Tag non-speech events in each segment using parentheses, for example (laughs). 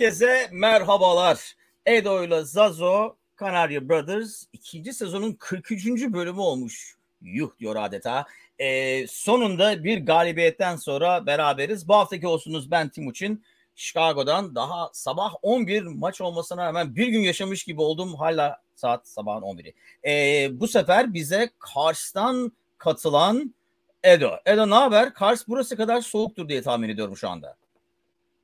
Herkese merhabalar. Edo ile Zazo, Kanarya Brothers ikinci sezonun 43. bölümü olmuş. Yuh diyor adeta. Ee, sonunda bir galibiyetten sonra beraberiz. Bu haftaki olsunuz ben Timuçin. Chicago'dan daha sabah 11 maç olmasına rağmen bir gün yaşamış gibi oldum. Hala saat sabahın 11'i. Ee, bu sefer bize Kars'tan katılan Edo. Edo ne haber? Kars burası kadar soğuktur diye tahmin ediyorum şu anda.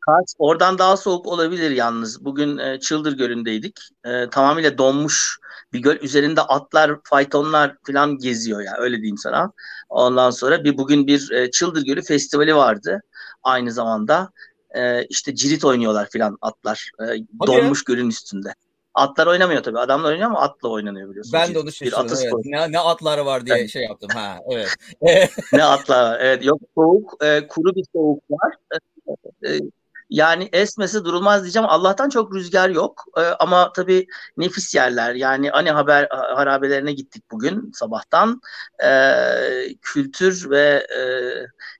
Kars oradan daha soğuk olabilir yalnız. Bugün e, Çıldır Gölü'ndeydik. E, tamamıyla donmuş bir göl. Üzerinde atlar, faytonlar falan geziyor ya öyle diyeyim sana. Ondan sonra bir bugün bir e, Çıldır Gölü festivali vardı. Aynı zamanda e, işte cirit oynuyorlar falan atlar. E, donmuş ya. gölün üstünde. Atlar oynamıyor tabii. Adamlar oynuyor ama atla oynanıyor biliyorsun. Ben de onu şaşırdım. Evet. Ne, ne atları var diye şey yaptım. Ha, evet. (laughs) ne atlar var. Evet. Yok soğuk, e, kuru bir soğuk var. E, e, yani esmesi durulmaz diyeceğim. Allah'tan çok rüzgar yok. Ee, ama tabii nefis yerler. Yani hani haber harabelerine gittik bugün sabahtan. Ee, kültür ve e,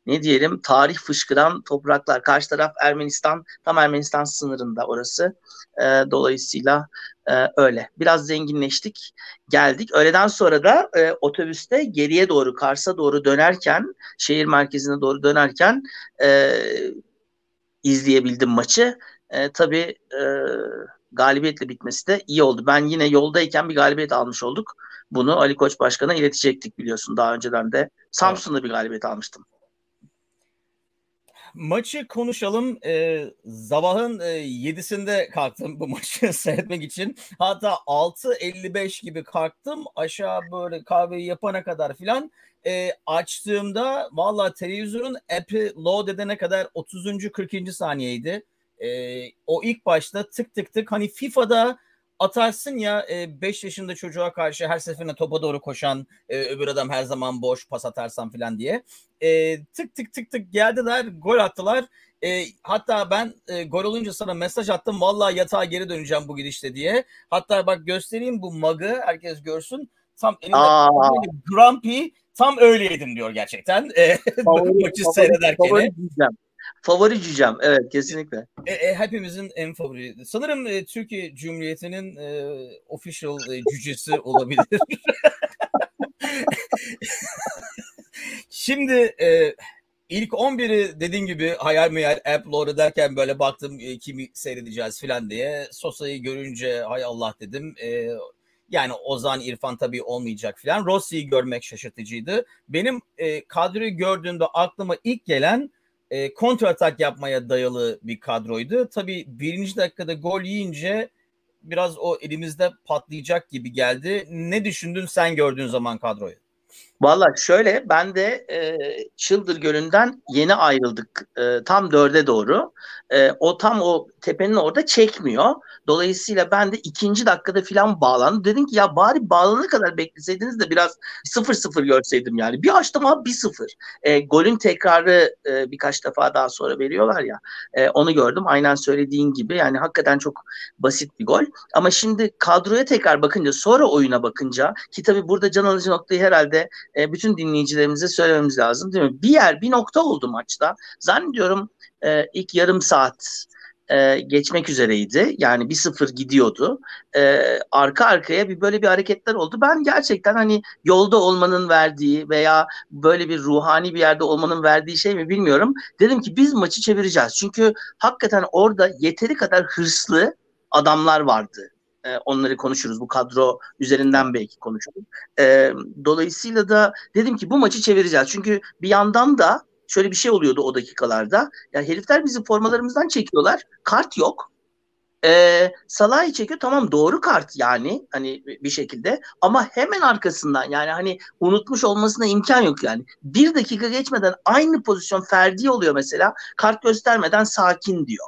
ne diyelim tarih fışkıran topraklar. Karşı taraf Ermenistan, tam Ermenistan sınırında orası. Ee, dolayısıyla e, öyle. Biraz zenginleştik. Geldik. Öğleden sonra da e, otobüste geriye doğru, Kars'a doğru dönerken, şehir merkezine doğru dönerken e, izleyebildim maçı. E, tabii e, galibiyetle bitmesi de iyi oldu. Ben yine yoldayken bir galibiyet almış olduk. Bunu Ali Koç Başkan'a iletecektik biliyorsun daha önceden de. Samsun'da bir galibiyet almıştım. Maçı konuşalım. Ee, sabahın e, 7'sinde kalktım bu maçı (laughs) seyretmek için. Hatta 6.55 gibi kalktım. Aşağı böyle kahveyi yapana kadar filan e, açtığımda valla televizyonun app'i load edene kadar 30. 40. saniyeydi. E, o ilk başta tık tık tık hani FIFA'da atarsın ya 5 e, yaşında çocuğa karşı her seferinde topa doğru koşan e, öbür adam her zaman boş pas atarsan falan diye. E, tık tık tık tık geldiler gol attılar. E, hatta ben e, gol olunca sana mesaj attım. Vallahi yatağa geri döneceğim bu gidişte diye. Hatta bak göstereyim bu mug'ı herkes görsün. Tam elinde grumpy tam öyleydim diyor gerçekten. E, (laughs) favori, maçı favori, seyrederken. Favori diyeceğim. Favori cücem. Evet kesinlikle. E, e, hepimizin en favori. Sanırım e, Türkiye Cumhuriyeti'nin e, official e, cücesi olabilir. (laughs) Şimdi e, ilk 11'i dediğin gibi hayal meyal app load ederken böyle baktım e, kimi seyredeceğiz falan diye. Sosa'yı görünce hay Allah dedim. E, yani Ozan İrfan tabii olmayacak falan. Rossi'yi görmek şaşırtıcıydı. Benim e, kadroyu gördüğümde aklıma ilk gelen e, kontra yapmaya dayalı bir kadroydu. Tabii birinci dakikada gol yiyince biraz o elimizde patlayacak gibi geldi. Ne düşündün sen gördüğün zaman kadroyu? Valla şöyle ben de e, Çıldır Gölü'nden yeni ayrıldık e, tam dörde doğru. E, o tam o tepenin orada çekmiyor. Dolayısıyla ben de ikinci dakikada filan bağlandım. Dedim ki ya bari bağlanana kadar bekleseydiniz de biraz sıfır sıfır görseydim yani. Bir açtım abi bir sıfır. E, golün tekrarı e, birkaç defa daha sonra veriyorlar ya. E, onu gördüm. Aynen söylediğin gibi yani hakikaten çok basit bir gol. Ama şimdi kadroya tekrar bakınca sonra oyuna bakınca ki tabii burada can alıcı noktayı herhalde e, bütün dinleyicilerimize söylememiz lazım değil mi? Bir yer bir nokta oldu maçta. Zannediyorum e, ilk yarım saat e, geçmek üzereydi. Yani bir sıfır gidiyordu. E, arka arkaya bir böyle bir hareketler oldu. Ben gerçekten hani yolda olmanın verdiği veya böyle bir ruhani bir yerde olmanın verdiği şey mi bilmiyorum. Dedim ki biz maçı çevireceğiz. Çünkü hakikaten orada yeteri kadar hırslı adamlar vardı. E, onları konuşuruz. Bu kadro üzerinden belki konuşuruz. E, dolayısıyla da dedim ki bu maçı çevireceğiz. Çünkü bir yandan da şöyle bir şey oluyordu o dakikalarda. Ya herifler bizim formalarımızdan çekiyorlar. Kart yok. Ee, Salah'ı çekiyor tamam doğru kart yani hani bir şekilde ama hemen arkasından yani hani unutmuş olmasına imkan yok yani. Bir dakika geçmeden aynı pozisyon Ferdi oluyor mesela kart göstermeden sakin diyor.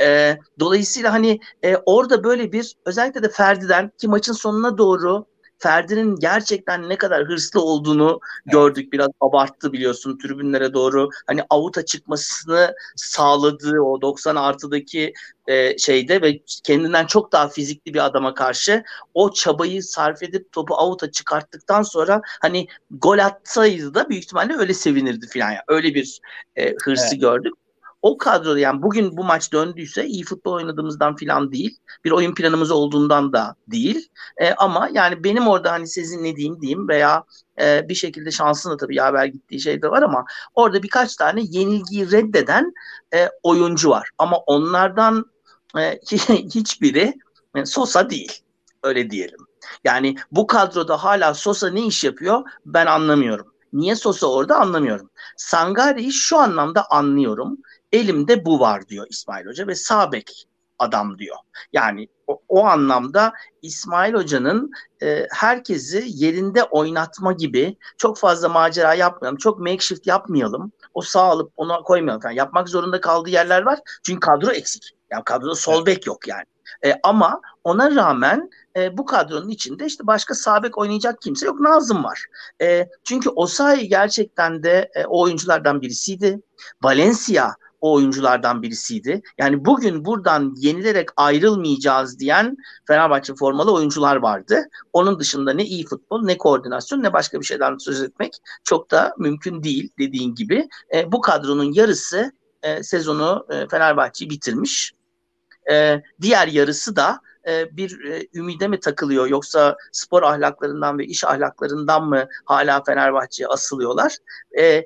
E, dolayısıyla hani e, orada böyle bir özellikle de Ferdi'den ki maçın sonuna doğru Ferdi'nin gerçekten ne kadar hırslı olduğunu evet. gördük. Biraz abarttı biliyorsun tribünlere doğru. Hani avuta çıkmasını sağladığı o 90 artıdaki e, şeyde ve kendinden çok daha fizikli bir adama karşı o çabayı sarf edip topu avuta çıkarttıktan sonra hani gol atsaydı da büyük ihtimalle öyle sevinirdi falan. Yani. Öyle bir e, hırsı evet. gördük. O kadroda yani bugün bu maç döndüyse iyi futbol oynadığımızdan filan değil. Bir oyun planımız olduğundan da değil. E, ama yani benim orada hani sizin ne diyeyim diyeyim veya e, bir şekilde şansın da tabii yaver gittiği şey de var ama orada birkaç tane yenilgiyi reddeden e, oyuncu var. Ama onlardan e, (laughs) hiçbiri e, Sosa değil. Öyle diyelim. Yani bu kadroda hala Sosa ne iş yapıyor ben anlamıyorum. Niye Sosa orada anlamıyorum. Sangari'yi şu anlamda anlıyorum. Elimde bu var diyor İsmail Hoca ve Sabek adam diyor. Yani o, o anlamda İsmail Hoca'nın e, herkesi yerinde oynatma gibi çok fazla macera yapmayalım. Çok makeshift yapmayalım. O sağ alıp ona koymayalım. Yani yapmak zorunda kaldığı yerler var. Çünkü kadro eksik. Yani kadroda sol bek yok yani. E, ama ona rağmen e, bu kadronun içinde işte başka sabek oynayacak kimse yok. Nazım var. E, çünkü Osayi gerçekten de e, o oyunculardan birisiydi. Valencia o oyunculardan birisiydi. Yani bugün buradan yenilerek ayrılmayacağız diyen Fenerbahçe formalı oyuncular vardı. Onun dışında ne iyi futbol ne koordinasyon ne başka bir şeyden söz etmek çok da mümkün değil dediğin gibi. E, bu kadronun yarısı e, sezonu e, Fenerbahçe'yi bitirmiş. E, diğer yarısı da e, bir e, ümide mi takılıyor yoksa spor ahlaklarından ve iş ahlaklarından mı hala Fenerbahçe'ye asılıyorlar? E,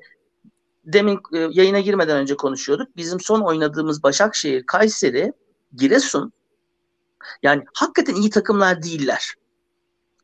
demin e, yayına girmeden önce konuşuyorduk. Bizim son oynadığımız Başakşehir, Kayseri, Giresun yani hakikaten iyi takımlar değiller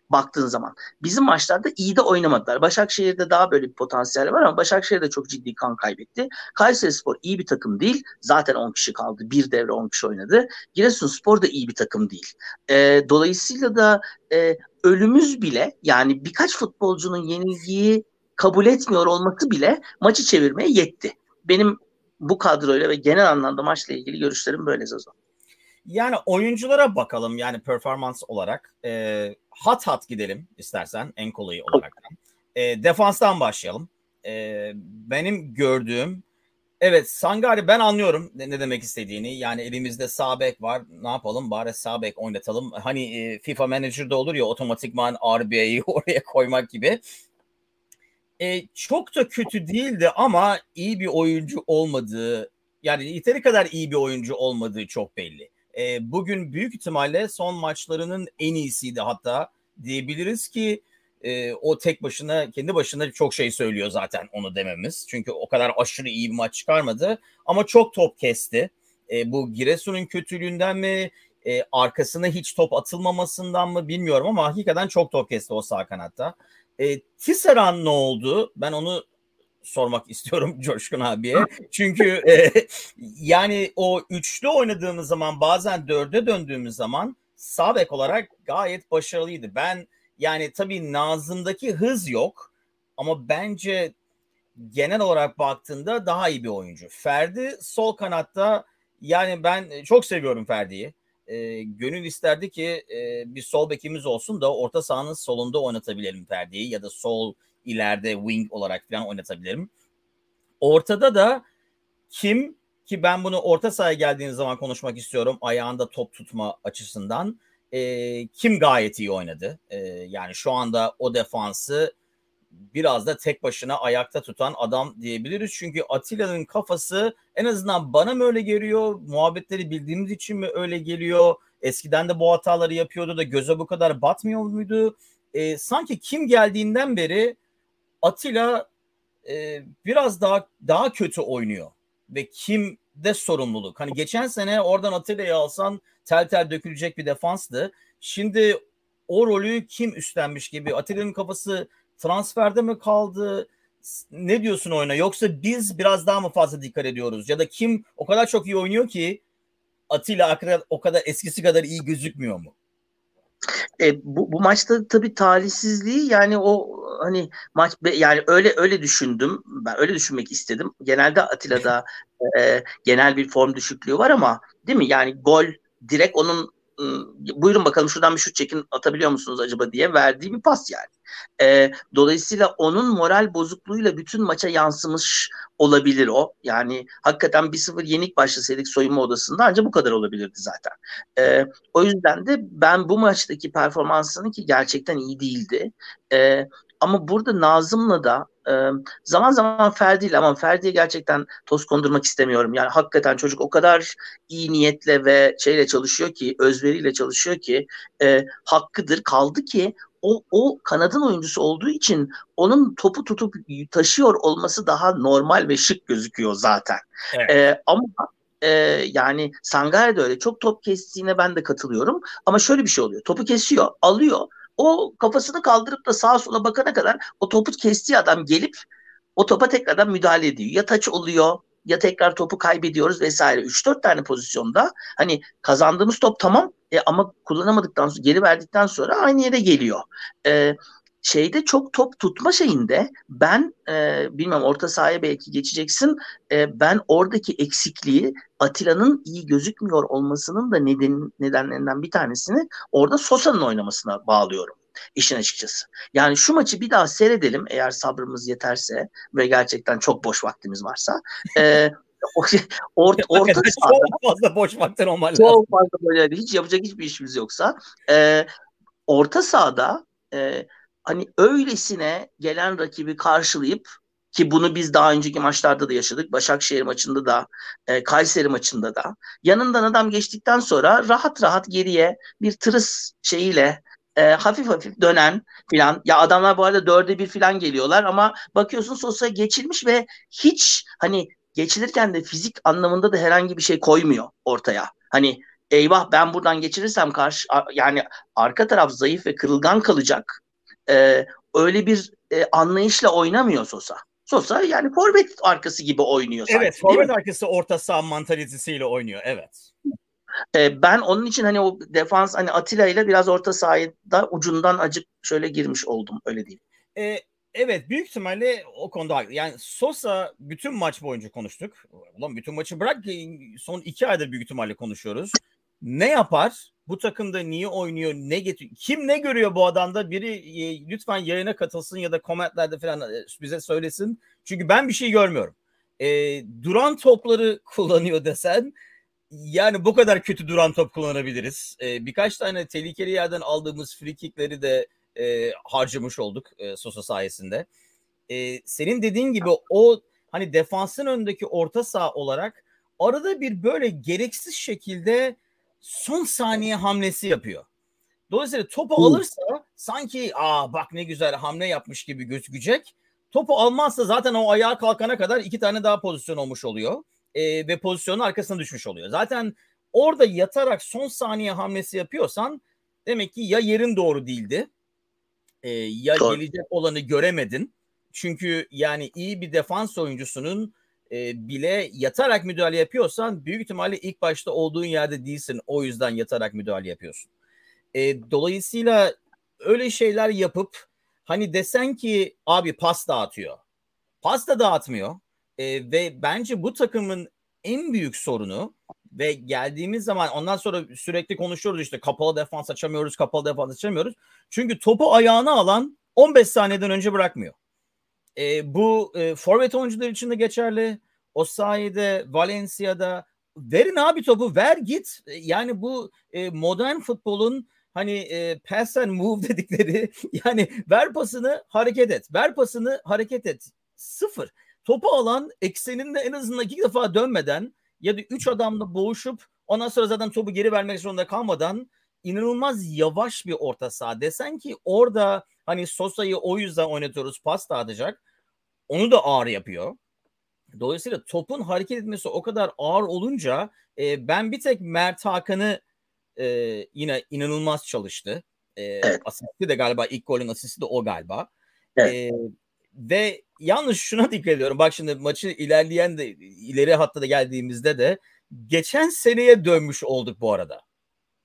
baktığın zaman. Bizim maçlarda iyi de oynamadılar. Başakşehir'de daha böyle bir potansiyel var ama Başakşehir de çok ciddi kan kaybetti. Kayseri Spor iyi bir takım değil. Zaten 10 kişi kaldı. Bir devre 10 kişi oynadı. Giresun Spor da iyi bir takım değil. E, dolayısıyla da e, ölümüz bile yani birkaç futbolcunun yenilgiyi kabul etmiyor olması bile maçı çevirmeye yetti. Benim bu kadroyla ve genel anlamda maçla ilgili görüşlerim böyle Zazo. Yani oyunculara bakalım yani performans olarak. E, hat hat gidelim istersen en kolayı olarak. E, defanstan başlayalım. E, benim gördüğüm evet Sangari ben anlıyorum ne, demek istediğini. Yani elimizde sağ bek var. Ne yapalım bari sağ bek oynatalım. Hani e, FIFA Manager'da olur ya otomatikman RBA'yı (laughs) oraya koymak gibi. E, çok da kötü değildi ama iyi bir oyuncu olmadığı yani yeteri kadar iyi bir oyuncu olmadığı çok belli e, bugün büyük ihtimalle son maçlarının en iyisiydi hatta diyebiliriz ki e, o tek başına kendi başına çok şey söylüyor zaten onu dememiz. Çünkü o kadar aşırı iyi bir maç çıkarmadı ama çok top kesti. E, bu Giresun'un kötülüğünden mi e, arkasına hiç top atılmamasından mı bilmiyorum ama hakikaten çok top kesti o sağ kanatta. E, Tisserand ne oldu? Ben onu sormak (laughs) istiyorum Coşkun abiye. Çünkü e, yani o üçlü oynadığımız zaman bazen dörde döndüğümüz zaman sağ bek olarak gayet başarılıydı. Ben yani tabii Nazım'daki hız yok ama bence genel olarak baktığında daha iyi bir oyuncu. Ferdi sol kanatta yani ben çok seviyorum Ferdi'yi. E, gönül isterdi ki e, bir sol bekimiz olsun da orta sahanın solunda oynatabilelim Ferdi'yi ya da sol ileride wing olarak falan oynatabilirim. Ortada da kim ki ben bunu orta sahaya geldiğiniz zaman konuşmak istiyorum ayağında top tutma açısından. E, kim gayet iyi oynadı. E, yani şu anda o defansı biraz da tek başına ayakta tutan adam diyebiliriz. Çünkü Atilla'nın kafası en azından bana mı öyle geliyor? Muhabbetleri bildiğimiz için mi öyle geliyor? Eskiden de bu hataları yapıyordu da göze bu kadar batmıyor muydu? E, sanki kim geldiğinden beri Atilla e, biraz daha daha kötü oynuyor ve kim de sorumluluk. Hani geçen sene oradan Atilla'yı alsan tel tel dökülecek bir defanstı. Şimdi o rolü kim üstlenmiş gibi Atilla'nın kafası transferde mi kaldı? Ne diyorsun oyuna? Yoksa biz biraz daha mı fazla dikkat ediyoruz? Ya da kim o kadar çok iyi oynuyor ki Atilla o kadar eskisi kadar iyi gözükmüyor mu? E, bu, bu maçta tabii talihsizliği yani o hani maç yani öyle öyle düşündüm. Ben öyle düşünmek istedim. Genelde Atilla'da e, genel bir form düşüklüğü var ama değil mi? Yani gol direkt onun ıı, buyurun bakalım şuradan bir şut çekin atabiliyor musunuz acaba diye verdiği bir pas yani. E, dolayısıyla onun moral bozukluğuyla bütün maça yansımış olabilir o. Yani hakikaten 1-0 yenik başlasaydık soyunma odasında ancak bu kadar olabilirdi zaten. E, o yüzden de ben bu maçtaki performansını ki gerçekten iyi değildi. E, ama burada Nazım'la da e, zaman zaman Ferdi ile ama Ferdi'ye gerçekten toz kondurmak istemiyorum. Yani hakikaten çocuk o kadar iyi niyetle ve şeyle çalışıyor ki, özveriyle çalışıyor ki e, hakkıdır. Kaldı ki o, o kanadın oyuncusu olduğu için onun topu tutup taşıyor olması daha normal ve şık gözüküyor zaten. Evet. E, ama e, yani Sangare de öyle. Çok top kestiğine ben de katılıyorum. Ama şöyle bir şey oluyor. Topu kesiyor, alıyor o kafasını kaldırıp da sağa sola bakana kadar o topu kestiği adam gelip o topa tekrardan müdahale ediyor. Ya taç oluyor ya tekrar topu kaybediyoruz vesaire. 3-4 tane pozisyonda hani kazandığımız top tamam e, ama kullanamadıktan sonra geri verdikten sonra aynı yere geliyor. E, şeyde çok top tutma şeyinde ben e, bilmem orta sahaya belki geçeceksin. E, ben oradaki eksikliği Atilla'nın iyi gözükmüyor olmasının da neden, nedenlerinden bir tanesini orada Sosa'nın oynamasına bağlıyorum işin açıkçası. Yani şu maçı bir daha seyredelim eğer sabrımız yeterse ve gerçekten çok boş vaktimiz varsa. (laughs) E, orta, orta sahada, çok fazla boş vaktin olmalı. Çok fazla böyle hiç yapacak hiçbir işimiz yoksa e, orta sahada e, hani öylesine gelen rakibi karşılayıp ki bunu biz daha önceki maçlarda da yaşadık. Başakşehir maçında da, e, Kayseri maçında da. Yanından adam geçtikten sonra rahat rahat geriye bir tırıs şeyiyle e, hafif hafif dönen filan. Ya adamlar bu arada dörde bir filan geliyorlar ama bakıyorsun Sosa geçilmiş ve hiç hani geçilirken de fizik anlamında da herhangi bir şey koymuyor ortaya. Hani eyvah ben buradan geçirirsem karşı yani arka taraf zayıf ve kırılgan kalacak e, öyle bir e, anlayışla oynamıyor Sosa. Sosa yani forvet arkası gibi oynuyor. Evet sanki, forvet arkası orta saha mantalitesiyle oynuyor evet. E, ben onun için hani o defans hani Atilla ile biraz orta sahada ucundan acık şöyle girmiş oldum öyle diyeyim. E, evet büyük ihtimalle o konuda yani Sosa bütün maç boyunca konuştuk. Ulan bütün maçı bırak son iki aydır büyük ihtimalle konuşuyoruz. Ne yapar? bu takımda niye oynuyor, ne getiriyor, kim ne görüyor bu adamda biri e, lütfen yayına katılsın ya da komentlerde falan e, bize söylesin. Çünkü ben bir şey görmüyorum. E, duran topları (laughs) kullanıyor desen yani bu kadar kötü duran top kullanabiliriz. E, birkaç tane tehlikeli yerden aldığımız free kickleri de e, harcamış olduk e, Sosa sayesinde. E, senin dediğin gibi o hani defansın önündeki orta saha olarak arada bir böyle gereksiz şekilde son saniye hamlesi yapıyor. Dolayısıyla topu alırsa sanki aa bak ne güzel hamle yapmış gibi gözükecek. Topu almazsa zaten o ayağa kalkana kadar iki tane daha pozisyon olmuş oluyor. E, ve pozisyonun arkasına düşmüş oluyor. Zaten orada yatarak son saniye hamlesi yapıyorsan demek ki ya yerin doğru değildi e, ya doğru. gelecek olanı göremedin. Çünkü yani iyi bir defans oyuncusunun e, bile yatarak müdahale yapıyorsan büyük ihtimalle ilk başta olduğun yerde değilsin. O yüzden yatarak müdahale yapıyorsun. E, dolayısıyla öyle şeyler yapıp hani desen ki abi pas dağıtıyor. Pas da dağıtmıyor. E, ve bence bu takımın en büyük sorunu ve geldiğimiz zaman ondan sonra sürekli konuşuyoruz işte kapalı defans açamıyoruz, kapalı defans açamıyoruz. Çünkü topu ayağına alan 15 saniyeden önce bırakmıyor. E, bu e, forvet oyuncular için de geçerli. O sayede Valencia'da verin abi topu ver git. E, yani bu e, modern futbolun hani e, pass and move (laughs) dedikleri yani ver pasını hareket et. Ver pasını hareket et. Sıfır. Topu alan ekseninde en azından iki defa dönmeden ya da üç adamla boğuşup ondan sonra zaten topu geri vermek zorunda kalmadan inanılmaz yavaş bir orta saha. Desen ki orada hani Sosa'yı o yüzden oynatıyoruz pas dağıtacak. Onu da ağır yapıyor. Dolayısıyla topun hareket etmesi o kadar ağır olunca e, ben bir tek Mert Hakan'ı e, yine inanılmaz çalıştı. E, evet. Asisti de galiba ilk golün asisti de o galiba. Evet. E, ve yalnız şuna dikkat ediyorum. Bak şimdi maçı ilerleyen de ileri hatta da geldiğimizde de geçen seneye dönmüş olduk bu arada.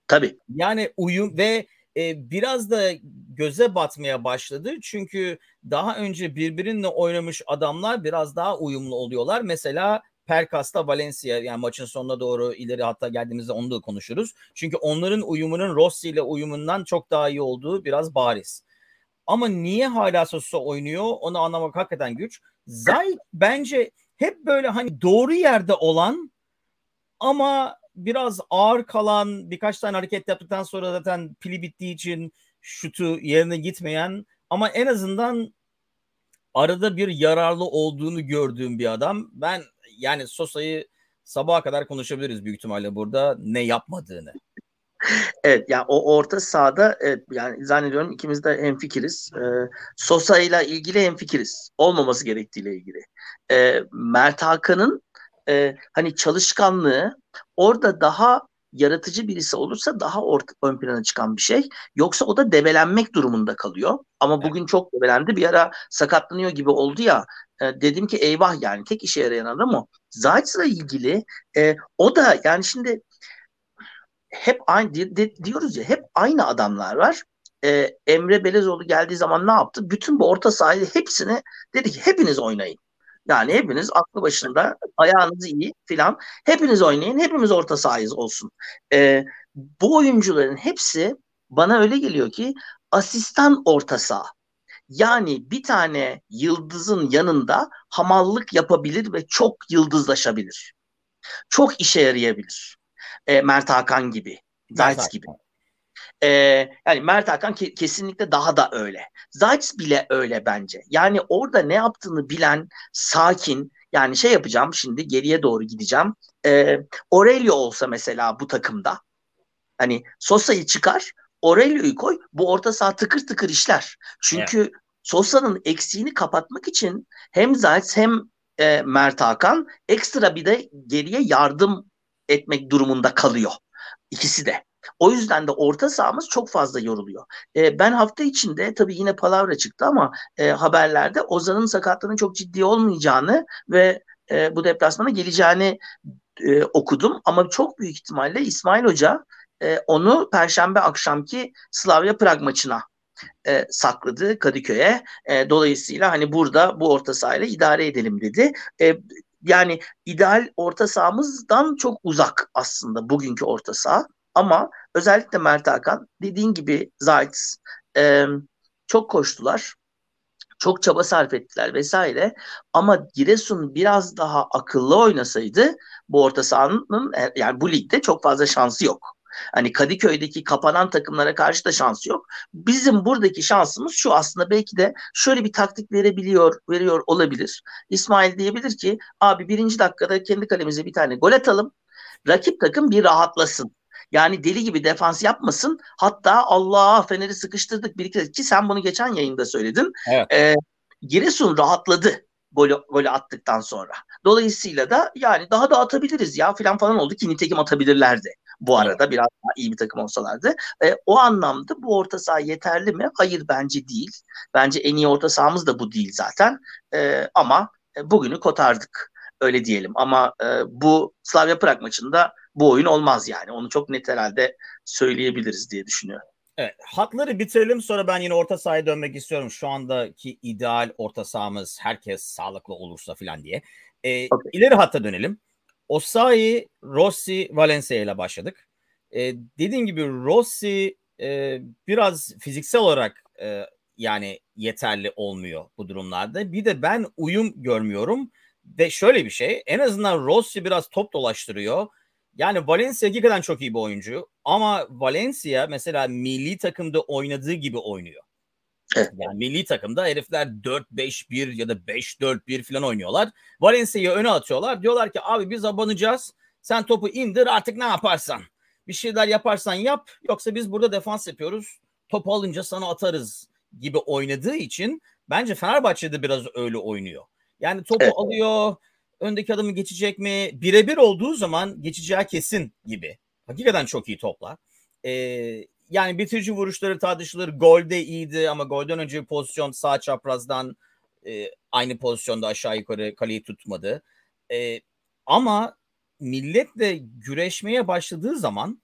Tabii. Yani uyum ve e, biraz da göze batmaya başladı. Çünkü daha önce birbirine oynamış adamlar biraz daha uyumlu oluyorlar. Mesela Perkas'ta Valencia yani maçın sonuna doğru ileri hatta geldiğimizde onu da konuşuruz. Çünkü onların uyumunun Rossi ile uyumundan çok daha iyi olduğu biraz bariz. Ama niye hala Sosa oynuyor onu anlamak hakikaten güç. Zay bence hep böyle hani doğru yerde olan ama biraz ağır kalan birkaç tane hareket yaptıktan sonra zaten pili bittiği için şutu yerine gitmeyen ama en azından arada bir yararlı olduğunu gördüğüm bir adam. Ben yani Sosa'yı sabaha kadar konuşabiliriz büyük ihtimalle burada ne yapmadığını. Evet yani o orta sahada evet, yani zannediyorum ikimiz de hemfikiriz. Ee, Sosa ile ilgili hemfikiriz. Olmaması gerektiğiyle ilgili. Ee, Mert Hakan'ın e, hani çalışkanlığı orada daha yaratıcı birisi olursa daha orta, ön plana çıkan bir şey. Yoksa o da debelenmek durumunda kalıyor. Ama bugün evet. çok debelendi. Bir ara sakatlanıyor gibi oldu ya. E, dedim ki eyvah yani tek işe yarayan adam o. Zayt'la ilgili e, o da yani şimdi hep aynı de, de, diyoruz ya hep aynı adamlar var. Ee, Emre Belezoğlu geldiği zaman ne yaptı? Bütün bu orta sahayı hepsini dedi ki hepiniz oynayın. Yani hepiniz aklı başında ayağınız iyi filan. Hepiniz oynayın. Hepimiz orta sahayız olsun. Ee, bu oyuncuların hepsi bana öyle geliyor ki asistan orta saha. Yani bir tane yıldızın yanında hamallık yapabilir ve çok yıldızlaşabilir. Çok işe yarayabilir e, Mert Hakan gibi, Zayt gibi. E, yani Mert Hakan ke- kesinlikle daha da öyle. Zayt bile öyle bence. Yani orada ne yaptığını bilen, sakin, yani şey yapacağım şimdi geriye doğru gideceğim. E, Aurelio olsa mesela bu takımda hani Sosa'yı çıkar Aurelio'yu koy bu orta saha tıkır tıkır işler. Çünkü evet. Sosa'nın eksiğini kapatmak için hem Zayt hem e, Mert Hakan ekstra bir de geriye yardım etmek durumunda kalıyor. İkisi de. O yüzden de orta sahamız çok fazla yoruluyor. E, ben hafta içinde tabii yine palavra çıktı ama e, haberlerde Ozan'ın sakatlığının çok ciddi olmayacağını ve e, bu deplasmana geleceğini e, okudum. Ama çok büyük ihtimalle İsmail Hoca e, onu Perşembe akşamki Slavia Prag maçına e, sakladı Kadıköy'e. E, dolayısıyla hani burada bu orta sahayla idare edelim dedi. E, yani ideal orta sahamızdan çok uzak aslında bugünkü orta saha. Ama özellikle Mert Hakan dediğin gibi Zayt e, çok koştular. Çok çaba sarf ettiler vesaire. Ama Giresun biraz daha akıllı oynasaydı bu orta sahanın yani bu ligde çok fazla şansı yok. Hani Kadıköy'deki kapanan takımlara karşı da şansı yok. Bizim buradaki şansımız şu aslında belki de şöyle bir taktik verebiliyor, veriyor olabilir. İsmail diyebilir ki abi birinci dakikada kendi kalemize bir tane gol atalım. Rakip takım bir rahatlasın. Yani deli gibi defans yapmasın. Hatta Allah Fener'i sıkıştırdık bir iki ki sen bunu geçen yayında söyledin. Evet. Ee, Giresun rahatladı golü, golü attıktan sonra. Dolayısıyla da yani daha da atabiliriz ya falan falan oldu ki nitekim atabilirlerdi bu arada biraz daha iyi bir takım olsalardı. E, o anlamda bu orta saha yeterli mi? Hayır bence değil. Bence en iyi orta sahamız da bu değil zaten. E, ama e, bugünü kotardık öyle diyelim. Ama e, bu Slavia Prag maçında bu oyun olmaz yani. Onu çok net herhalde söyleyebiliriz diye düşünüyorum. Evet, hatları bitirelim sonra ben yine orta sahaya dönmek istiyorum. Şu andaki ideal orta sahamız herkes sağlıklı olursa falan diye. Ee, okay. İleri hatta dönelim. Osayi, Rossi, Valencia ile başladık. E, dediğim gibi Rossi e, biraz fiziksel olarak e, yani yeterli olmuyor bu durumlarda. Bir de ben uyum görmüyorum. Ve şöyle bir şey en azından Rossi biraz top dolaştırıyor. Yani Valencia hakikaten çok iyi bir oyuncu. Ama Valencia mesela milli takımda oynadığı gibi oynuyor. Yani milli takımda herifler 4-5-1 ya da 5-4-1 falan oynuyorlar. Valencia'yı öne atıyorlar. Diyorlar ki abi biz abanacağız. Sen topu indir artık ne yaparsan. Bir şeyler yaparsan yap. Yoksa biz burada defans yapıyoruz. Topu alınca sana atarız gibi oynadığı için bence Fenerbahçe'de biraz öyle oynuyor. Yani topu evet. alıyor. Öndeki adamı geçecek mi? Birebir olduğu zaman geçeceği kesin gibi. Hakikaten çok iyi toplar. Ee, yani bitirici vuruşları tartışılır. Golde iyiydi ama golden önce bir pozisyon sağ çaprazdan e, aynı pozisyonda aşağı yukarı kaleyi tutmadı. E, ama milletle güreşmeye başladığı zaman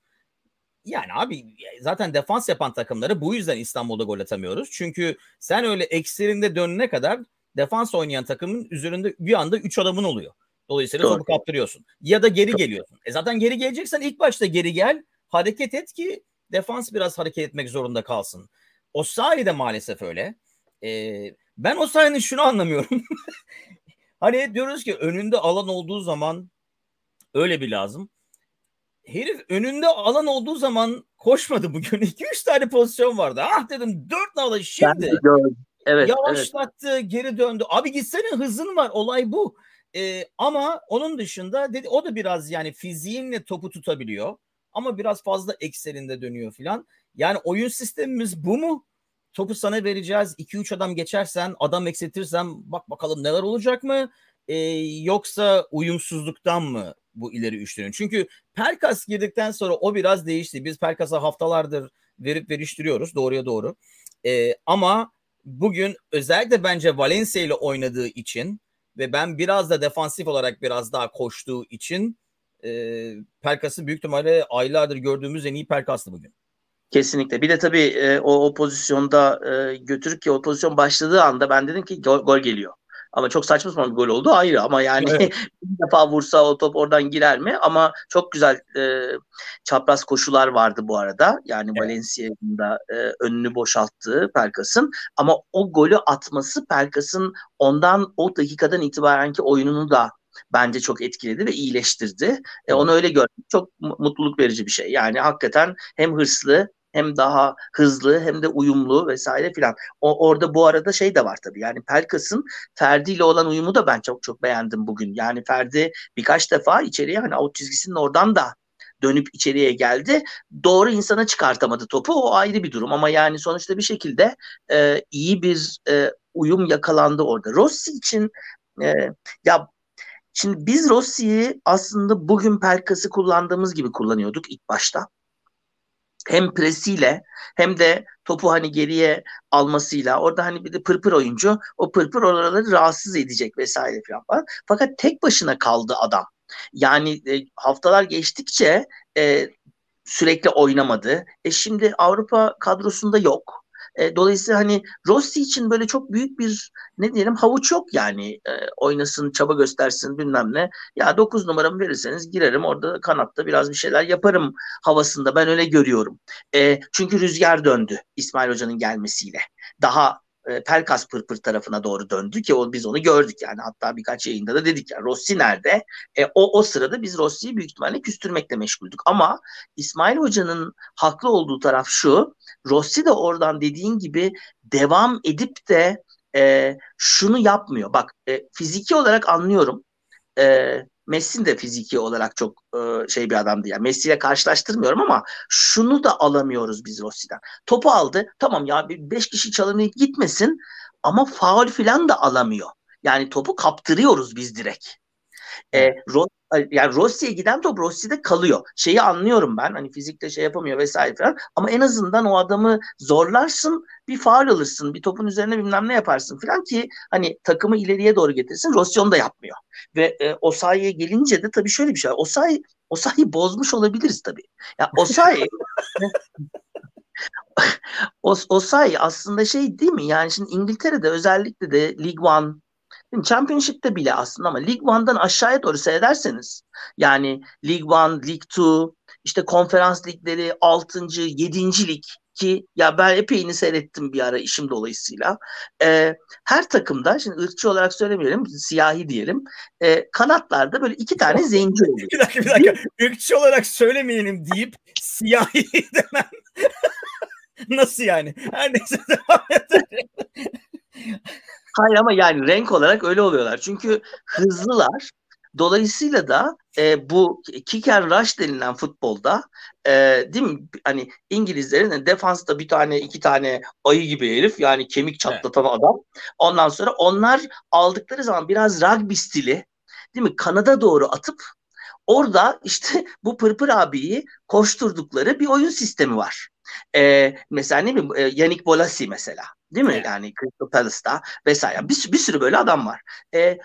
yani abi zaten defans yapan takımları bu yüzden İstanbul'da gol atamıyoruz. Çünkü sen öyle ekserinde dönene kadar defans oynayan takımın üzerinde bir anda 3 adamın oluyor. Dolayısıyla Doğru. topu kaptırıyorsun. Ya da geri geliyorsun. E zaten geri geleceksen ilk başta geri gel. Hareket et ki defans biraz hareket etmek zorunda kalsın. O de maalesef öyle. Ee, ben o sayının şunu anlamıyorum. (laughs) hani diyoruz ki önünde alan olduğu zaman öyle bir lazım. Herif önünde alan olduğu zaman koşmadı bugün. (laughs) 2-3 tane pozisyon vardı. Ah dedim 4 nala şimdi. Evet, Yavaşlattı, evet. geri döndü. Abi gitsene hızın var. Olay bu. Ee, ama onun dışında dedi o da biraz yani fiziğinle topu tutabiliyor. Ama biraz fazla ekseninde dönüyor filan. Yani oyun sistemimiz bu mu? Topu sana vereceğiz. 2-3 adam geçersen, adam eksiltirsen bak bakalım neler olacak mı? Ee, yoksa uyumsuzluktan mı bu ileri üçlünün? Çünkü Perkas girdikten sonra o biraz değişti. Biz Perkas'a haftalardır verip veriştiriyoruz doğruya doğru. Ee, ama bugün özellikle bence Valencia ile oynadığı için ve ben biraz da defansif olarak biraz daha koştuğu için e, Perkas'ı büyük ihtimalle aylardır gördüğümüz en iyi Perkas'tı bugün. Kesinlikle. Bir de tabii e, o, o pozisyonda e, götürüp ki o pozisyon başladığı anda ben dedim ki gol, gol geliyor. Ama çok saçma sapan bir gol oldu ayrı ama yani evet. (laughs) bir defa vursa o top oradan girer mi? Ama çok güzel e, çapraz koşular vardı bu arada. Yani evet. Valencia'nın da e, önünü boşalttığı Pelkas'ın ama o golü atması Pelkas'ın ondan o dakikadan itibarenki oyununu da bence çok etkiledi ve iyileştirdi. E, onu öyle görmek çok mutluluk verici bir şey. Yani hakikaten hem hırslı hem daha hızlı hem de uyumlu vesaire filan. O orada bu arada şey de var tabii. Yani Pelkas'ın Ferdi ile olan uyumu da ben çok çok beğendim bugün. Yani Ferdi birkaç defa içeriye hani out çizgisinin oradan da dönüp içeriye geldi. Doğru insana çıkartamadı topu. O ayrı bir durum ama yani sonuçta bir şekilde e, iyi bir e, uyum yakalandı orada. Rossi için e, ya şimdi biz Rossi'yi aslında bugün Pelkas'ı kullandığımız gibi kullanıyorduk ilk başta hem presiyle hem de topu hani geriye almasıyla orada hani bir de pırpır oyuncu o pırpır oraları rahatsız edecek vesaire falan Fakat tek başına kaldı adam. Yani e, haftalar geçtikçe e, sürekli oynamadı. E şimdi Avrupa kadrosunda yok. E, dolayısıyla hani Rossi için böyle çok büyük bir ne diyelim havuç yok yani e, oynasın çaba göstersin bilmem ne. Ya 9 numaramı verirseniz girerim orada kanatta biraz bir şeyler yaparım havasında ben öyle görüyorum. E, çünkü rüzgar döndü İsmail Hoca'nın gelmesiyle. Daha e, Pelkas Pırpır tarafına doğru döndü ki o, biz onu gördük yani hatta birkaç yayında da dedik ya Rossi nerede? E, o, o sırada biz Rossi'yi büyük ihtimalle küstürmekle meşguldük ama İsmail Hoca'nın haklı olduğu taraf şu Rossi de oradan dediğin gibi devam edip de e, şunu yapmıyor. Bak e, fiziki olarak anlıyorum. E, Messi de fiziki olarak çok e, şey bir adamdı yani. Messi ile karşılaştırmıyorum ama şunu da alamıyoruz biz Rossi'den. Topu aldı. Tamam ya beş kişi çalınıp gitmesin ama faul filan da alamıyor. Yani topu kaptırıyoruz biz direkt. E, Ro yani Rossi'ye giden top Rossi'de kalıyor. Şeyi anlıyorum ben. Hani fizikte şey yapamıyor vesaire falan. Ama en azından o adamı zorlarsın, bir faul alırsın, bir topun üzerine bilmem ne yaparsın falan ki hani takımı ileriye doğru getirsin. Rossi onu da yapmıyor. Ve e, Osayi'ye gelince de tabii şöyle bir şey var. Osayi Osayi bozmuş olabiliriz tabii. Ya Osayi (laughs) Osayi aslında şey değil mi? Yani şimdi İngiltere'de özellikle de League One Championship'te bile aslında ama League One'dan aşağıya doğru seyrederseniz yani League One, League Two, işte konferans ligleri 6. 7. lig ki ya ben epeyini seyrettim bir ara işim dolayısıyla. Ee, her takımda şimdi ırkçı olarak söylemeyelim siyahi diyelim. E, kanatlarda böyle iki tane (laughs) zenci oluyor. bir dakika bir dakika. ırkçı olarak söylemeyelim deyip siyahi (laughs) demem. (laughs) Nasıl yani? Her neyse devam edelim. Hayır ama yani renk olarak öyle oluyorlar. Çünkü hızlılar. Dolayısıyla da e, bu kick and rush denilen futbolda e, değil mi? Hani İngilizlerin defansta bir tane iki tane ayı gibi herif yani kemik çatlatan evet. adam. Ondan sonra onlar aldıkları zaman biraz rugby stili değil mi? Kanada doğru atıp orada işte (laughs) bu Pırpır abiyi koşturdukları bir oyun sistemi var. E, mesela ne bileyim e, Yannick Bolasi mesela değil mi? Yani Crystal Palace'da vesaire. Bir, bir sürü böyle adam var. E,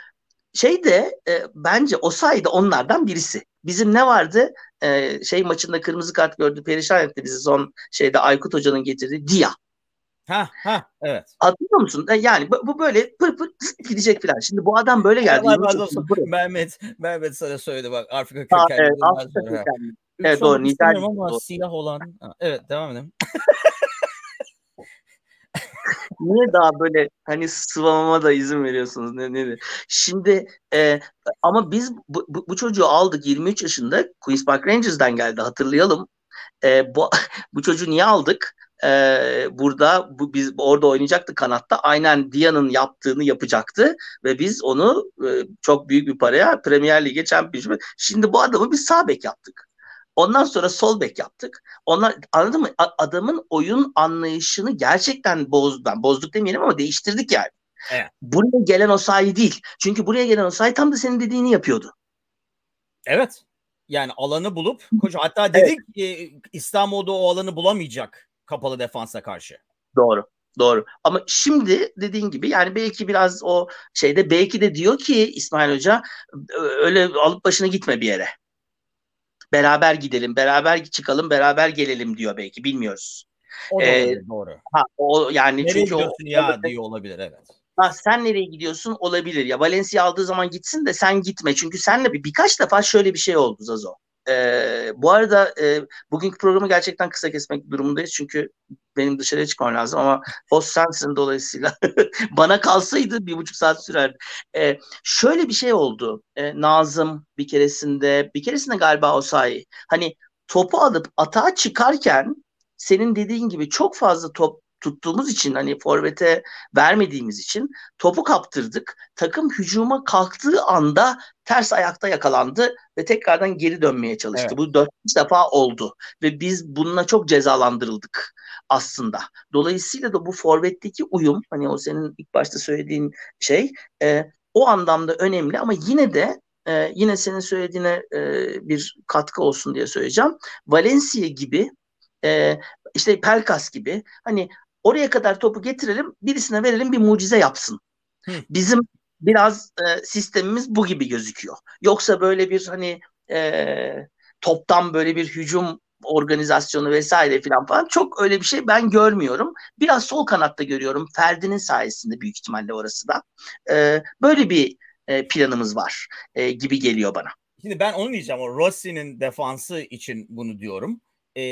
şey de e, bence o sayede onlardan birisi. Bizim ne vardı? E, şey maçında kırmızı kart gördü. Perişan etti bizi son şeyde Aykut Hoca'nın getirdiği Dia. Ha ha evet. Hatırlıyor musun? E, yani bu, bu böyle pır pır gidecek falan. Şimdi bu adam böyle geldi. Allah razı olsun. Mehmet, Mehmet sana söyledi bak Afrika kökenli. Evet, Afrika kökenli. Evet doğru. Nijerya. ama doğru. siyah olan. Ha, evet devam edelim. (laughs) niye daha böyle hani sıvamama da izin veriyorsunuz ne ne Şimdi e, ama biz bu, bu, bu çocuğu aldık 23 yaşında Queens Park Rangers'dan geldi hatırlayalım. E, bu (laughs) bu çocuğu niye aldık? e, burada bu, biz orada oynayacaktı kanatta. Aynen Dia'nın yaptığını yapacaktı ve biz onu e, çok büyük bir paraya Premier Lig'e Championship. Şimdi bu adamı biz sağ bek yaptık. Ondan sonra sol bek yaptık. Onlar anladın mı? Adamın oyun anlayışını gerçekten bozdu. Ben bozduk demeyelim ama değiştirdik yani. Evet. Buraya gelen o sahi değil. Çünkü buraya gelen o sahi tam da senin dediğini yapıyordu. Evet. Yani alanı bulup koca hatta dedik evet. e, İstanbul'da o alanı bulamayacak kapalı defansa karşı. Doğru. Doğru. Ama şimdi dediğin gibi yani belki biraz o şeyde belki de diyor ki İsmail Hoca öyle alıp başına gitme bir yere. Beraber gidelim, beraber çıkalım, beraber gelelim diyor belki bilmiyoruz. O da ee, doğru. Ha, o yani Nereye çünkü gidiyorsun o, ya diyor olabilir evet. Ha, sen nereye gidiyorsun olabilir ya Valencia aldığı zaman gitsin de sen gitme çünkü senle bir birkaç defa şöyle bir şey oldu Zazo. E, bu arada e, bugünkü programı gerçekten kısa kesmek durumundayız çünkü benim dışarıya çıkmam lazım ama host sensin dolayısıyla (laughs) bana kalsaydı bir buçuk saat sürerdi. E, şöyle bir şey oldu. E, Nazım bir keresinde, bir keresinde galiba o sahi. Hani topu alıp atağa çıkarken senin dediğin gibi çok fazla top tuttuğumuz için hani forvete vermediğimiz için topu kaptırdık. Takım hücuma kalktığı anda ters ayakta yakalandı ve tekrardan geri dönmeye çalıştı. Evet. Bu dört defa oldu ve biz bununla çok cezalandırıldık aslında. Dolayısıyla da bu forvetteki uyum hani o senin ilk başta söylediğin şey e, o anlamda önemli ama yine de e, yine senin söylediğine e, bir katkı olsun diye söyleyeceğim. Valencia gibi e, işte Pelkas gibi hani Oraya kadar topu getirelim, birisine verelim bir mucize yapsın. Hı. Bizim biraz e, sistemimiz bu gibi gözüküyor. Yoksa böyle bir hani e, toptan böyle bir hücum organizasyonu vesaire filan falan çok öyle bir şey ben görmüyorum. Biraz sol kanatta görüyorum. Ferdi'nin sayesinde büyük ihtimalle orası da. E, böyle bir e, planımız var e, gibi geliyor bana. Şimdi ben onu diyeceğim. O Rossi'nin defansı için bunu diyorum. E,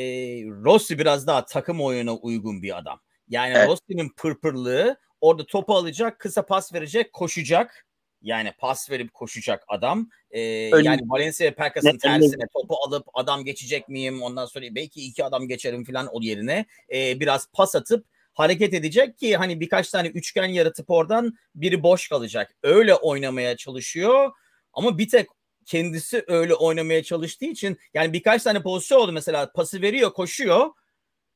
Rossi biraz daha takım oyuna uygun bir adam. Yani evet. Rossi'nin pırpırlığı orada topu alacak, kısa pas verecek, koşacak. Yani pas verip koşacak adam. Ee, yani Valencia Perkas'ın tersine topu alıp adam geçecek miyim? Ondan sonra belki iki adam geçerim falan o yerine. Ee, biraz pas atıp hareket edecek ki hani birkaç tane üçgen yaratıp oradan biri boş kalacak. Öyle oynamaya çalışıyor. Ama bir tek kendisi öyle oynamaya çalıştığı için yani birkaç tane pozisyon oldu mesela pası veriyor koşuyor.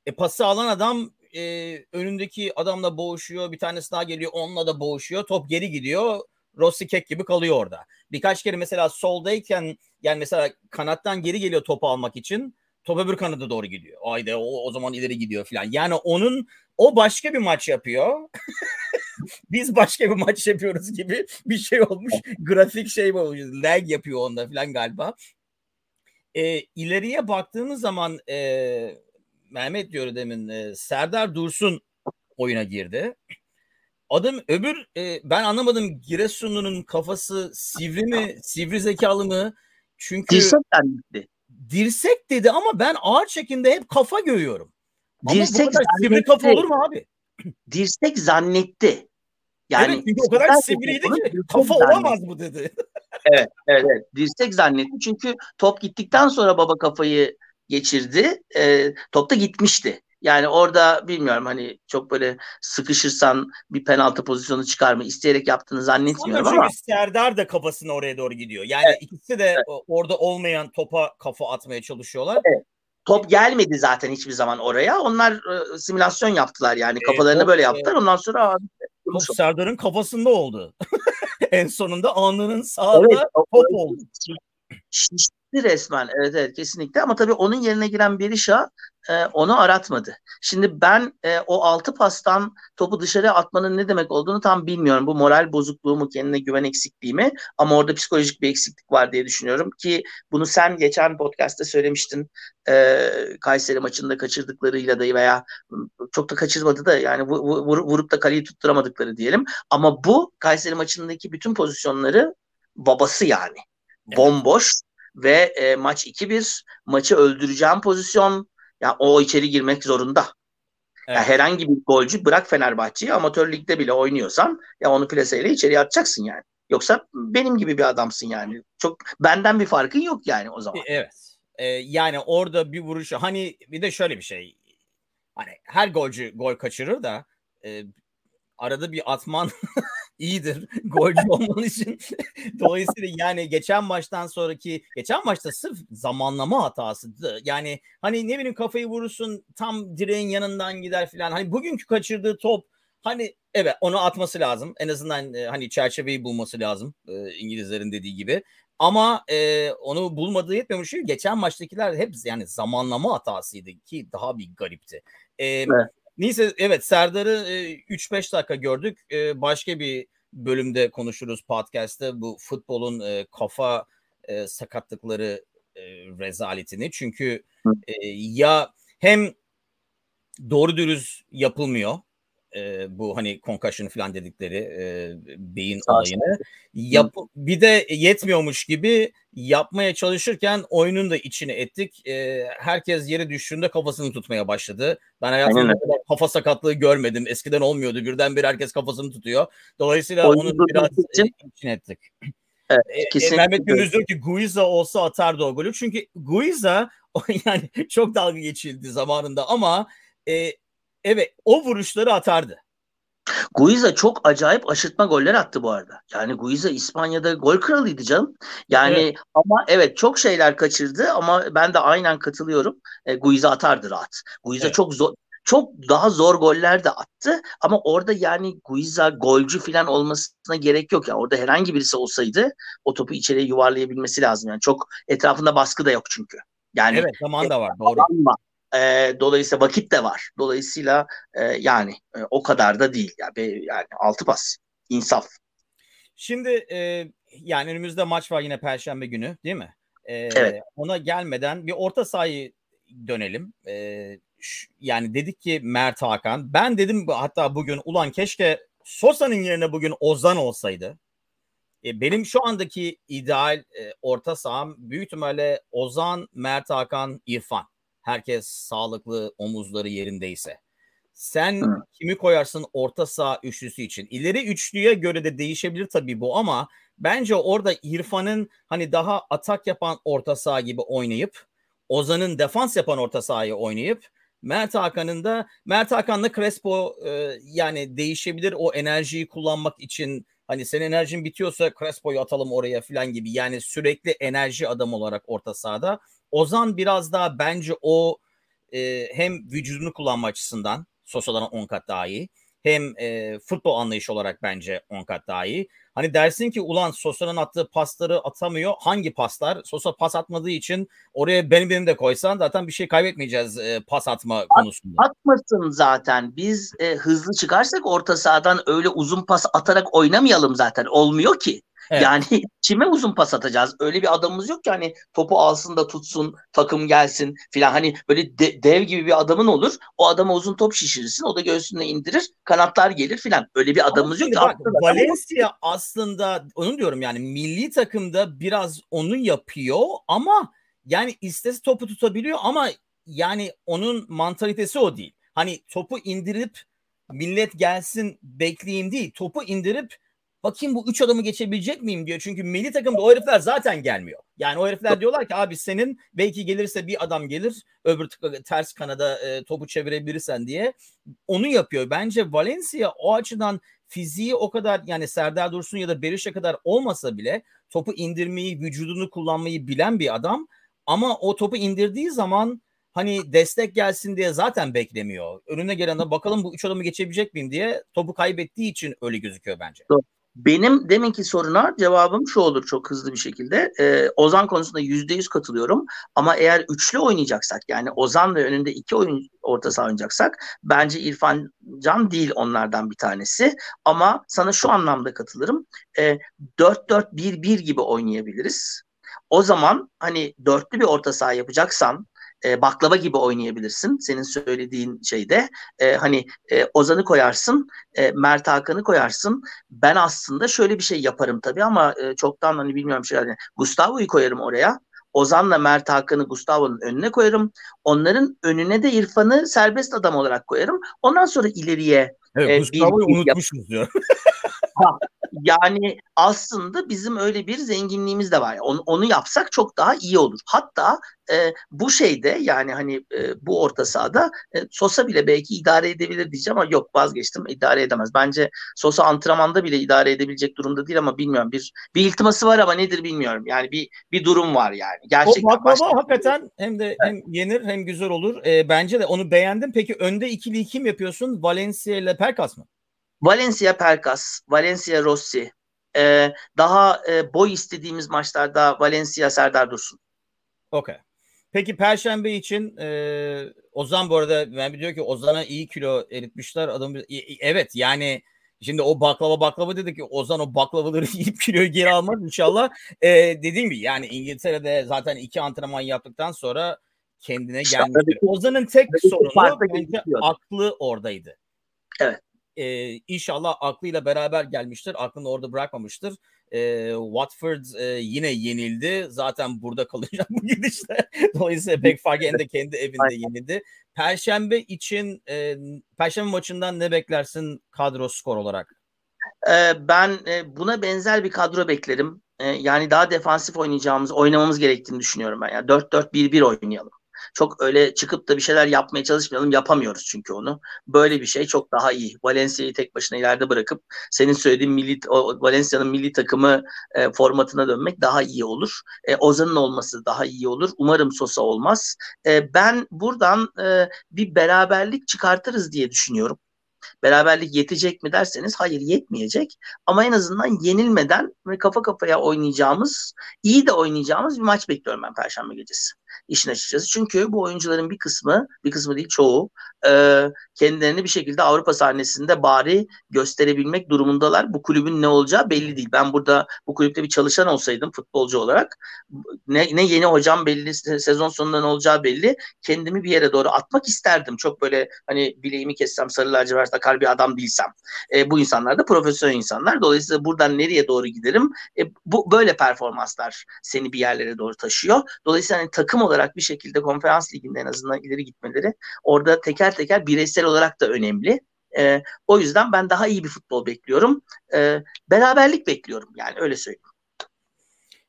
E pası alan adam e, önündeki adamla boğuşuyor. Bir tanesi daha geliyor onunla da boğuşuyor. Top geri gidiyor. Rossi kek gibi kalıyor orada. Birkaç kere mesela soldayken yani mesela kanattan geri geliyor topu almak için. Top öbür kanada doğru gidiyor. Ayda o, o zaman ileri gidiyor falan. Yani onun o başka bir maç yapıyor. (laughs) Biz başka bir maç yapıyoruz gibi bir şey olmuş. Grafik şey olmuş. Lag yapıyor onda falan galiba. E, ileriye baktığımız zaman e, Mehmet diyor demin e, Serdar Dursun oyuna girdi. Adım öbür e, ben anlamadım Giresunlu'nun kafası sivri mi sivri zekalı mı? Çünkü dirsek zannetti. Dirsek dedi ama ben ağır çekimde hep kafa görüyorum. Dirsek ama bu kadar sivri kafa olur mu abi? Dirsek zannetti. Yani evet, çünkü o kadar sivriydi ki kafa olamaz mı dedi. evet, evet, evet. Dirsek zannetti çünkü top gittikten sonra baba kafayı geçirdi. E, top da gitmişti. Yani orada bilmiyorum hani çok böyle sıkışırsan bir penaltı pozisyonu çıkar mı? İsteyerek yaptığını zannetmiyorum ama. ama. Serdar da kafasına oraya doğru gidiyor. Yani evet. ikisi de evet. orada olmayan topa kafa atmaya çalışıyorlar. Evet. Top gelmedi zaten hiçbir zaman oraya. Onlar e, simülasyon yaptılar yani. Kafalarını e, böyle yaptılar. Ondan sonra top Serdar'ın kafasında oldu. (laughs) en sonunda alnının sağında evet, top oldu. Şiş, resmen evet evet kesinlikle ama tabii onun yerine giren Berisha e, onu aratmadı. Şimdi ben e, o altı pastan topu dışarı atmanın ne demek olduğunu tam bilmiyorum. Bu moral bozukluğu mu kendine güven eksikliği mi ama orada psikolojik bir eksiklik var diye düşünüyorum ki bunu sen geçen podcast'te söylemiştin e, Kayseri maçında kaçırdıklarıyla da veya çok da kaçırmadı da yani vur, vurup da kaleyi tutturamadıkları diyelim ama bu Kayseri maçındaki bütün pozisyonları babası yani. Bomboş ve e, maç 2-1 maçı öldüreceğim pozisyon ya yani o içeri girmek zorunda. Evet. Yani herhangi bir golcü bırak Fenerbahçe'yi amatör ligde bile oynuyorsan ya onu plaseyle içeriye atacaksın yani. Yoksa benim gibi bir adamsın yani. Çok benden bir farkın yok yani o zaman. Evet. Ee, yani orada bir vuruşu hani bir de şöyle bir şey. Hani her golcü gol kaçırır da e, arada bir atman (laughs) iyidir (laughs) golcü olman için. Dolayısıyla yani geçen maçtan sonraki geçen maçta sırf zamanlama hatasıydı. Yani hani ne bileyim kafayı vurursun tam direğin yanından gider falan. Hani bugünkü kaçırdığı top hani evet onu atması lazım. En azından e, hani çerçeveyi bulması lazım. E, İngilizlerin dediği gibi. Ama e, onu bulmadığı yetmemiş. Geçen maçtakiler hep yani zamanlama hatasıydı ki daha bir garipti. E, evet. Neyse evet Serdar'ı e, 3-5 dakika gördük. E, başka bir bölümde konuşuruz podcast'te bu futbolun e, kafa e, sakatlıkları e, rezaletini. Çünkü e, ya hem doğru dürüst yapılmıyor e, bu hani concussion falan dedikleri e, beyin Sağ olayını. Yap, bir de yetmiyormuş gibi yapmaya çalışırken oyunun da içine ettik. E, herkes yere düştüğünde kafasını tutmaya başladı. Ben hayatımda kafa sakatlığı görmedim. Eskiden olmuyordu. Birdenbire herkes kafasını tutuyor. Dolayısıyla Oyunu onu biraz için. İçine ettik. Evet, e, Mehmet Gündüz diyor ki Guiza olsa atardı o golü. Çünkü Guiza (laughs) yani çok dalga geçildi zamanında ama e, evet o vuruşları atardı. Guiza çok acayip aşırtma goller attı bu arada. Yani Guiza İspanya'da gol kralıydı canım. Yani evet. ama evet çok şeyler kaçırdı ama ben de aynen katılıyorum. E, Guiza atardı rahat. Guiza evet. çok zor çok daha zor goller de attı ama orada yani Guiza golcü falan olmasına gerek yok. Yani orada herhangi birisi olsaydı o topu içeriye yuvarlayabilmesi lazım. Yani çok etrafında baskı da yok çünkü. Yani evet zaman da var doğru. E, dolayısıyla vakit de var. Dolayısıyla e, yani e, o kadar da değil. Yani, yani altı pas. insaf. Şimdi e, yani önümüzde maç var yine Perşembe günü değil mi? E, evet. Ona gelmeden bir orta sahayı dönelim. E, şu, yani dedik ki Mert Hakan. Ben dedim hatta bugün ulan keşke Sosa'nın yerine bugün Ozan olsaydı. E, benim şu andaki ideal e, orta saham büyük ihtimalle Ozan, Mert Hakan, İrfan herkes sağlıklı omuzları yerindeyse. Sen Hı. kimi koyarsın orta saha üçlüsü için? İleri üçlüye göre de değişebilir tabii bu ama bence orada İrfan'ın hani daha atak yapan orta saha gibi oynayıp Ozan'ın defans yapan orta sahayı oynayıp Mert Hakan'ın da Mert Hakan'la Crespo e, yani değişebilir o enerjiyi kullanmak için hani senin enerjin bitiyorsa Crespo'yu atalım oraya falan gibi yani sürekli enerji adam olarak orta sahada Ozan biraz daha bence o e, hem vücudunu kullanma açısından Sosa'dan 10 kat daha iyi. Hem e, futbol anlayışı olarak bence 10 kat daha iyi. Hani dersin ki ulan Sosa'nın attığı pasları atamıyor. Hangi paslar? Sosa pas atmadığı için oraya benim benim de koysan zaten bir şey kaybetmeyeceğiz e, pas atma At, konusunda. Atmasın zaten. Biz e, hızlı çıkarsak orta sahadan öyle uzun pas atarak oynamayalım zaten. Olmuyor ki. Evet. Yani (laughs) kime uzun pas atacağız? Öyle bir adamımız yok ki hani topu alsın da tutsun, takım gelsin filan. Hani böyle de, dev gibi bir adamın olur. O adama uzun top şişirirsin. O da göğsüne indirir. Kanatlar gelir filan. Öyle bir adamımız yok ki. Bak, Valencia ama... aslında onu diyorum yani milli takımda biraz onu yapıyor ama yani istese topu tutabiliyor ama yani onun mantalitesi o değil. Hani topu indirip millet gelsin bekleyeyim değil. Topu indirip bakayım bu üç adamı geçebilecek miyim diyor. Çünkü milli takımda o herifler zaten gelmiyor. Yani o herifler diyorlar ki abi senin belki gelirse bir adam gelir öbür ters kanada e, topu çevirebilirsen diye. Onu yapıyor. Bence Valencia o açıdan fiziği o kadar yani Serdar Dursun ya da Berişe kadar olmasa bile topu indirmeyi, vücudunu kullanmayı bilen bir adam. Ama o topu indirdiği zaman hani destek gelsin diye zaten beklemiyor. Önüne gelene bakalım bu üç adamı geçebilecek miyim diye topu kaybettiği için öyle gözüküyor bence. Doğru. Benim deminki soruna cevabım şu olur çok hızlı bir şekilde. Ee, Ozan konusunda yüzde yüz katılıyorum. Ama eğer üçlü oynayacaksak yani Ozan ve önünde iki oyun orta saha oynayacaksak bence İrfan Can değil onlardan bir tanesi. Ama sana şu anlamda katılırım. Ee, 4-4-1-1 gibi oynayabiliriz. O zaman hani dörtlü bir orta saha yapacaksan e, baklava gibi oynayabilirsin. Senin söylediğin şeyde e, hani e, Ozan'ı koyarsın, e, Mert Hakan'ı koyarsın. Ben aslında şöyle bir şey yaparım tabii ama e, çoktan hani bilmiyorum şey yani Gustavo'yu koyarım oraya. Ozan'la Mert Hakan'ı Gustavo'nun önüne koyarım. Onların önüne de İrfan'ı serbest adam olarak koyarım. Ondan sonra ileriye Evet, e, Gustavo'yu unutmuşuz diyor. (laughs) yani aslında bizim öyle bir zenginliğimiz de var. Onu, onu yapsak çok daha iyi olur. Hatta e, bu şeyde yani hani e, bu orta sahada e, Sosa bile belki idare edebilir diyeceğim ama yok vazgeçtim idare edemez. Bence Sosa antrenmanda bile idare edebilecek durumda değil ama bilmiyorum bir bir iltiması var ama nedir bilmiyorum. Yani bir bir durum var yani. O Gerçekten baklava başka- hakikaten hem de hem yenir hem güzel olur. Ee, bence de onu beğendim. Peki önde ikili kim yapıyorsun? Valencia ile Perkas mı? Valencia Perkas, Valencia Rossi. E, daha e, boy istediğimiz maçlarda Valencia Serdar Dursun. Okey. Peki Perşembe için e, Ozan bu arada ben diyor ki Ozan'a iyi kilo eritmişler. Adam evet yani şimdi o baklava baklava dedi ki Ozan o baklavaları (laughs) yiyip kiloyu geri almaz inşallah. E, dediğim gibi yani İngiltere'de zaten iki antrenman yaptıktan sonra kendine gelmiştir. Ozan'ın tek sorunu bence gözüküyor. aklı oradaydı. Evet. Ee, inşallah aklıyla beraber gelmiştir. Aklını orada bırakmamıştır. Ee, Watford e, yine yenildi. Zaten burada kalacak (laughs) bu gidişle. Dolayısıyla pek hem de kendi evinde (laughs) yenildi. Perşembe için e, Perşembe maçından ne beklersin kadro skor olarak? Ee, ben e, buna benzer bir kadro beklerim. Ee, yani daha defansif oynayacağımız, oynamamız gerektiğini düşünüyorum ben. Yani 4-4-1-1 oynayalım. Çok öyle çıkıp da bir şeyler yapmaya çalışmayalım. Yapamıyoruz çünkü onu. Böyle bir şey çok daha iyi. Valencia'yı tek başına ileride bırakıp senin söylediğin milli Valencia'nın milli takımı e, formatına dönmek daha iyi olur. E, Ozan'ın olması daha iyi olur. Umarım Sosa olmaz. E, ben buradan e, bir beraberlik çıkartırız diye düşünüyorum. Beraberlik yetecek mi derseniz hayır yetmeyecek. Ama en azından yenilmeden kafa kafaya oynayacağımız, iyi de oynayacağımız bir maç bekliyorum ben Perşembe gecesi. İşin açıkçası. Çünkü bu oyuncuların bir kısmı, bir kısmı değil çoğu e, kendilerini bir şekilde Avrupa sahnesinde bari gösterebilmek durumundalar. Bu kulübün ne olacağı belli değil. Ben burada bu kulüpte bir çalışan olsaydım futbolcu olarak ne, ne yeni hocam belli, sezon sonunda ne olacağı belli. Kendimi bir yere doğru atmak isterdim. Çok böyle hani bileğimi kessem sarı lacivert takar bir adam değilsem. E, bu insanlar da profesyonel insanlar. Dolayısıyla buradan nereye doğru giderim? E, bu böyle performanslar seni bir yerlere doğru taşıyor. Dolayısıyla hani takım olarak bir şekilde konferans liginde en azından ileri gitmeleri orada teker teker bireysel olarak da önemli. E, o yüzden ben daha iyi bir futbol bekliyorum. E, beraberlik bekliyorum yani öyle söyleyeyim.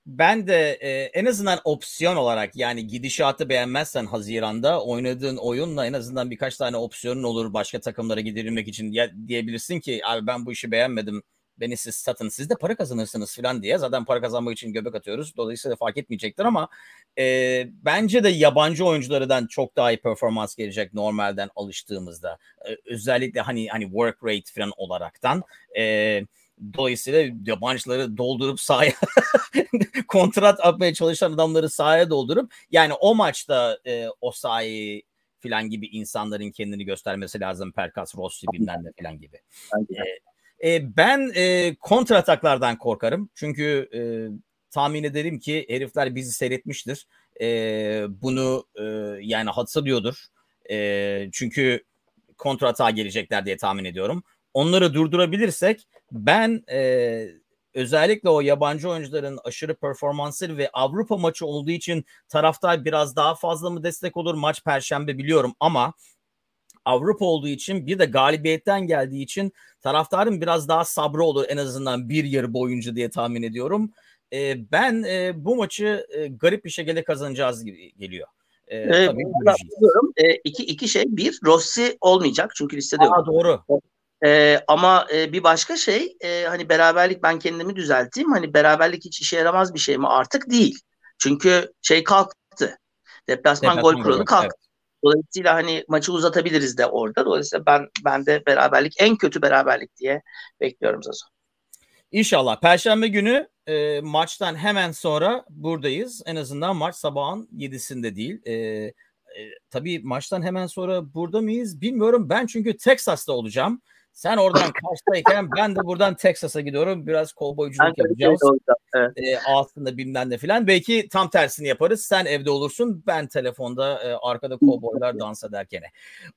Ben de e, en azından opsiyon olarak yani gidişatı beğenmezsen Haziran'da oynadığın oyunla en azından birkaç tane opsiyonun olur başka takımlara giderilmek için ya, diyebilirsin ki abi ben bu işi beğenmedim beni siz satın siz de para kazanırsınız falan diye. Zaten para kazanmak için göbek atıyoruz. Dolayısıyla fark etmeyecektir ama e, bence de yabancı oyunculardan çok daha iyi performans gelecek normalden alıştığımızda. E, özellikle hani hani work rate falan olaraktan. E, dolayısıyla yabancıları doldurup sahaya (laughs) kontrat atmaya çalışan adamları sahaya doldurup yani o maçta e, o sahayı filan gibi insanların kendini göstermesi lazım. Perkas Rossi bilmem ne filan gibi. E, e, ben e, kontra ataklardan korkarım. Çünkü e, tahmin ederim ki herifler bizi seyretmiştir. E, bunu e, yani hatırlıyordur. E, çünkü kontra atağa gelecekler diye tahmin ediyorum. Onları durdurabilirsek ben e, özellikle o yabancı oyuncuların aşırı performansları ve Avrupa maçı olduğu için taraftar biraz daha fazla mı destek olur? Maç perşembe biliyorum ama Avrupa olduğu için bir de galibiyetten geldiği için taraftarın biraz daha sabrı olur en azından bir yarı boyunca diye tahmin ediyorum. E, ben e, bu maçı e, garip bir şekilde kazanacağız gibi geliyor. E, ee, tabii e, iki, iki şey. Bir, Rossi olmayacak çünkü listede yok. Aa, doğru. Ee, ama e, bir başka şey e, hani beraberlik ben kendimi düzelteyim hani beraberlik hiç işe yaramaz bir şey mi artık değil. Çünkü şey kalktı. Deplasman, Deplasman gol kuralı kalktı. Evet. Dolayısıyla hani maçı uzatabiliriz de orada. Dolayısıyla ben ben de beraberlik en kötü beraberlik diye bekliyorum Zazo. İnşallah. Perşembe günü e, maçtan hemen sonra buradayız. En azından maç sabahın 7'sinde değil. E, e, tabii maçtan hemen sonra burada mıyız bilmiyorum. Ben çünkü Texas'ta olacağım. Sen oradan Kars'tayken ben de buradan Texas'a gidiyorum. Biraz kovboyculuk yapacağız. Evet. E, aslında bilmem ne filan. Belki tam tersini yaparız. Sen evde olursun. Ben telefonda e, arkada kovboylar (laughs) dans ederken.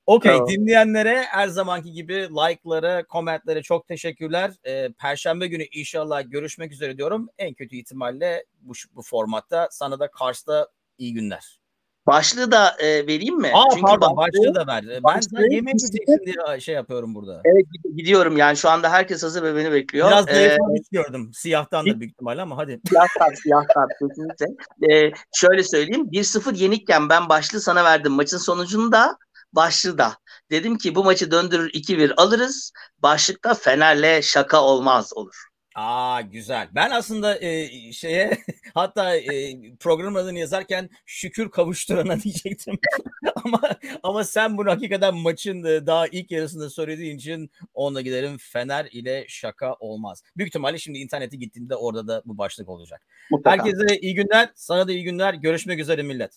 Okey tamam. dinleyenlere her zamanki gibi like'lara, komentlere çok teşekkürler. E, Perşembe günü inşallah görüşmek üzere diyorum. En kötü ihtimalle bu, bu formatta. Sana da Kars'ta iyi günler. Başlığı da e, vereyim mi? Aa, Çünkü pardon başlığı, başlığı da ver. Ben başlığı, yemek yiyeceksin diye şey yapıyorum burada. Evet gidiyorum yani şu anda herkes hazır ve beni bekliyor. Biraz ee, gördüm. Siyahtan da büyük ihtimalle ama hadi. Siyahtan, siyahtan kesinlikle. Ee, şöyle söyleyeyim. 1-0 yenikken ben başlığı sana verdim. Maçın sonucunu da başlığı da. Dedim ki bu maçı döndürür 2-1 alırız. Başlıkta Fener'le şaka olmaz olur. Aa güzel. Ben aslında e, şeye (laughs) hatta e, program adını yazarken şükür kavuşturana (laughs) diyecektim. (laughs) ama ama sen bunu hakikaten maçın e, daha ilk yarısında söylediğin için onunla giderim. Fener ile şaka olmaz. Büyük ihtimalle şimdi internete gittiğinde orada da bu başlık olacak. Mutlaka. Herkese iyi günler. Sana da iyi günler. Görüşmek üzere millet.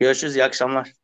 Görüşürüz. İyi akşamlar.